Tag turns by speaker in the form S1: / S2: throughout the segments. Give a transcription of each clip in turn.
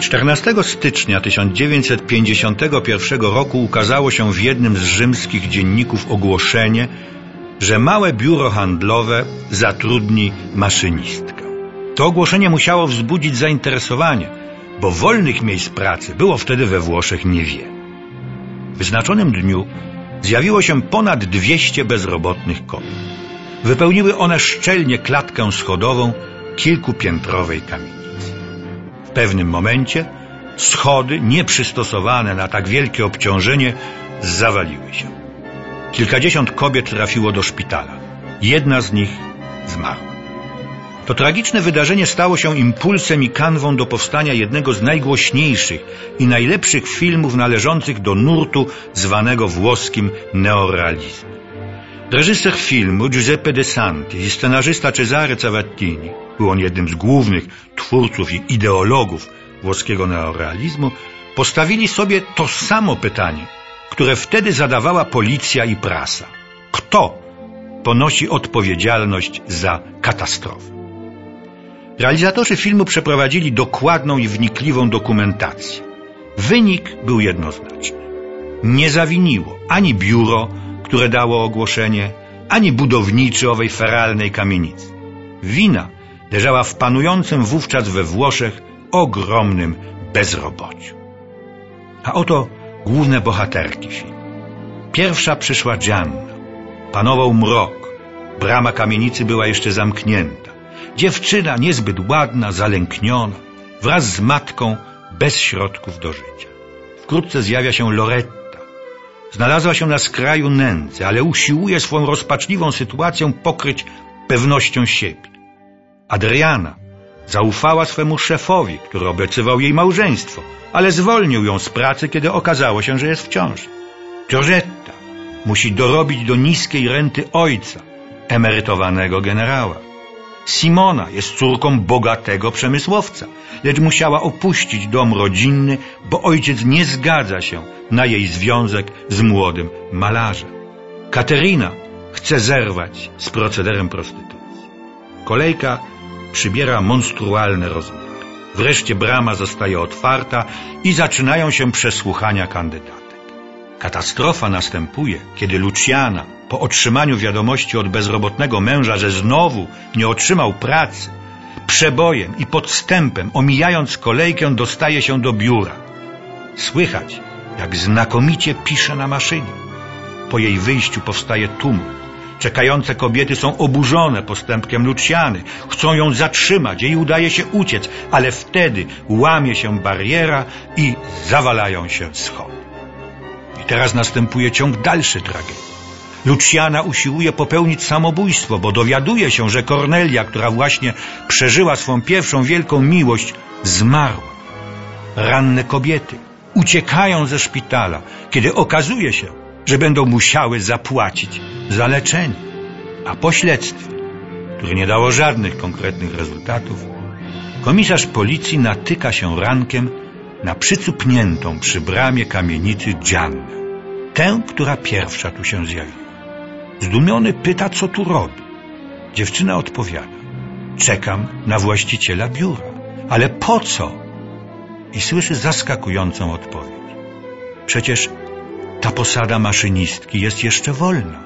S1: 14 stycznia 1951 roku ukazało się w jednym z rzymskich dzienników ogłoszenie, że małe biuro handlowe zatrudni maszynistkę. To ogłoszenie musiało wzbudzić zainteresowanie, bo wolnych miejsc pracy było wtedy we Włoszech niewiele. W wyznaczonym dniu zjawiło się ponad 200 bezrobotnych kobiet. Wypełniły one szczelnie klatkę schodową kilkupiętrowej kamienicy. Pewnym momencie schody, nieprzystosowane na tak wielkie obciążenie, zawaliły się. Kilkadziesiąt kobiet trafiło do szpitala. Jedna z nich zmarła. To tragiczne wydarzenie stało się impulsem i kanwą do powstania jednego z najgłośniejszych i najlepszych filmów należących do nurtu zwanego włoskim neorealizmem. Reżyser filmu Giuseppe De Santi i scenarzysta Cesare Cavattini, był on jednym z głównych twórców i ideologów włoskiego neorealizmu, postawili sobie to samo pytanie, które wtedy zadawała policja i prasa. Kto ponosi odpowiedzialność za katastrofę? Realizatorzy filmu przeprowadzili dokładną i wnikliwą dokumentację. Wynik był jednoznaczny. Nie zawiniło ani biuro, które dało ogłoszenie, ani budowniczy owej feralnej kamienicy. Wina leżała w panującym wówczas we Włoszech ogromnym bezrobociu. A oto główne bohaterki filmu. Pierwsza przyszła Gianna. Panował mrok. Brama kamienicy była jeszcze zamknięta. Dziewczyna niezbyt ładna, zalękniona, wraz z matką bez środków do życia. Wkrótce zjawia się Loretta. Znalazła się na skraju nędzy, ale usiłuje swoją rozpaczliwą sytuację pokryć pewnością siebie. Adriana zaufała swemu szefowi, który obiecywał jej małżeństwo, ale zwolnił ją z pracy, kiedy okazało się, że jest w ciąży. Giorgetta musi dorobić do niskiej renty ojca, emerytowanego generała. Simona jest córką bogatego przemysłowca, lecz musiała opuścić dom rodzinny, bo ojciec nie zgadza się na jej związek z młodym malarzem. Katerina chce zerwać z procederem prostytucji. Kolejka przybiera monstrualne rozmiary. Wreszcie brama zostaje otwarta i zaczynają się przesłuchania kandydatek. Katastrofa następuje, kiedy Luciana, po otrzymaniu wiadomości od bezrobotnego męża, że znowu nie otrzymał pracy, przebojem i podstępem, omijając kolejkę, dostaje się do biura. Słychać, jak znakomicie pisze na maszynie. Po jej wyjściu powstaje tumult. Czekające kobiety są oburzone postępkiem Luciany. Chcą ją zatrzymać, jej udaje się uciec, ale wtedy łamie się bariera i zawalają się schody. Teraz następuje ciąg dalszy tragedii. Luciana usiłuje popełnić samobójstwo, bo dowiaduje się, że Kornelia, która właśnie przeżyła swą pierwszą wielką miłość, zmarła. Ranne kobiety uciekają ze szpitala, kiedy okazuje się, że będą musiały zapłacić za leczenie. A po śledztwie, które nie dało żadnych konkretnych rezultatów, komisarz policji natyka się rankiem na przycupniętą przy bramie kamienicy Dziannę, tę, która pierwsza tu się zjawiła. Zdumiony pyta, co tu robi. Dziewczyna odpowiada, czekam na właściciela biura. Ale po co? I słyszy zaskakującą odpowiedź. Przecież ta posada maszynistki jest jeszcze wolna.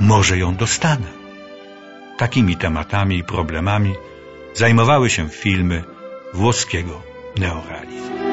S1: Może ją dostanę. Takimi tematami i problemami zajmowały się filmy włoskiego neorealizmu.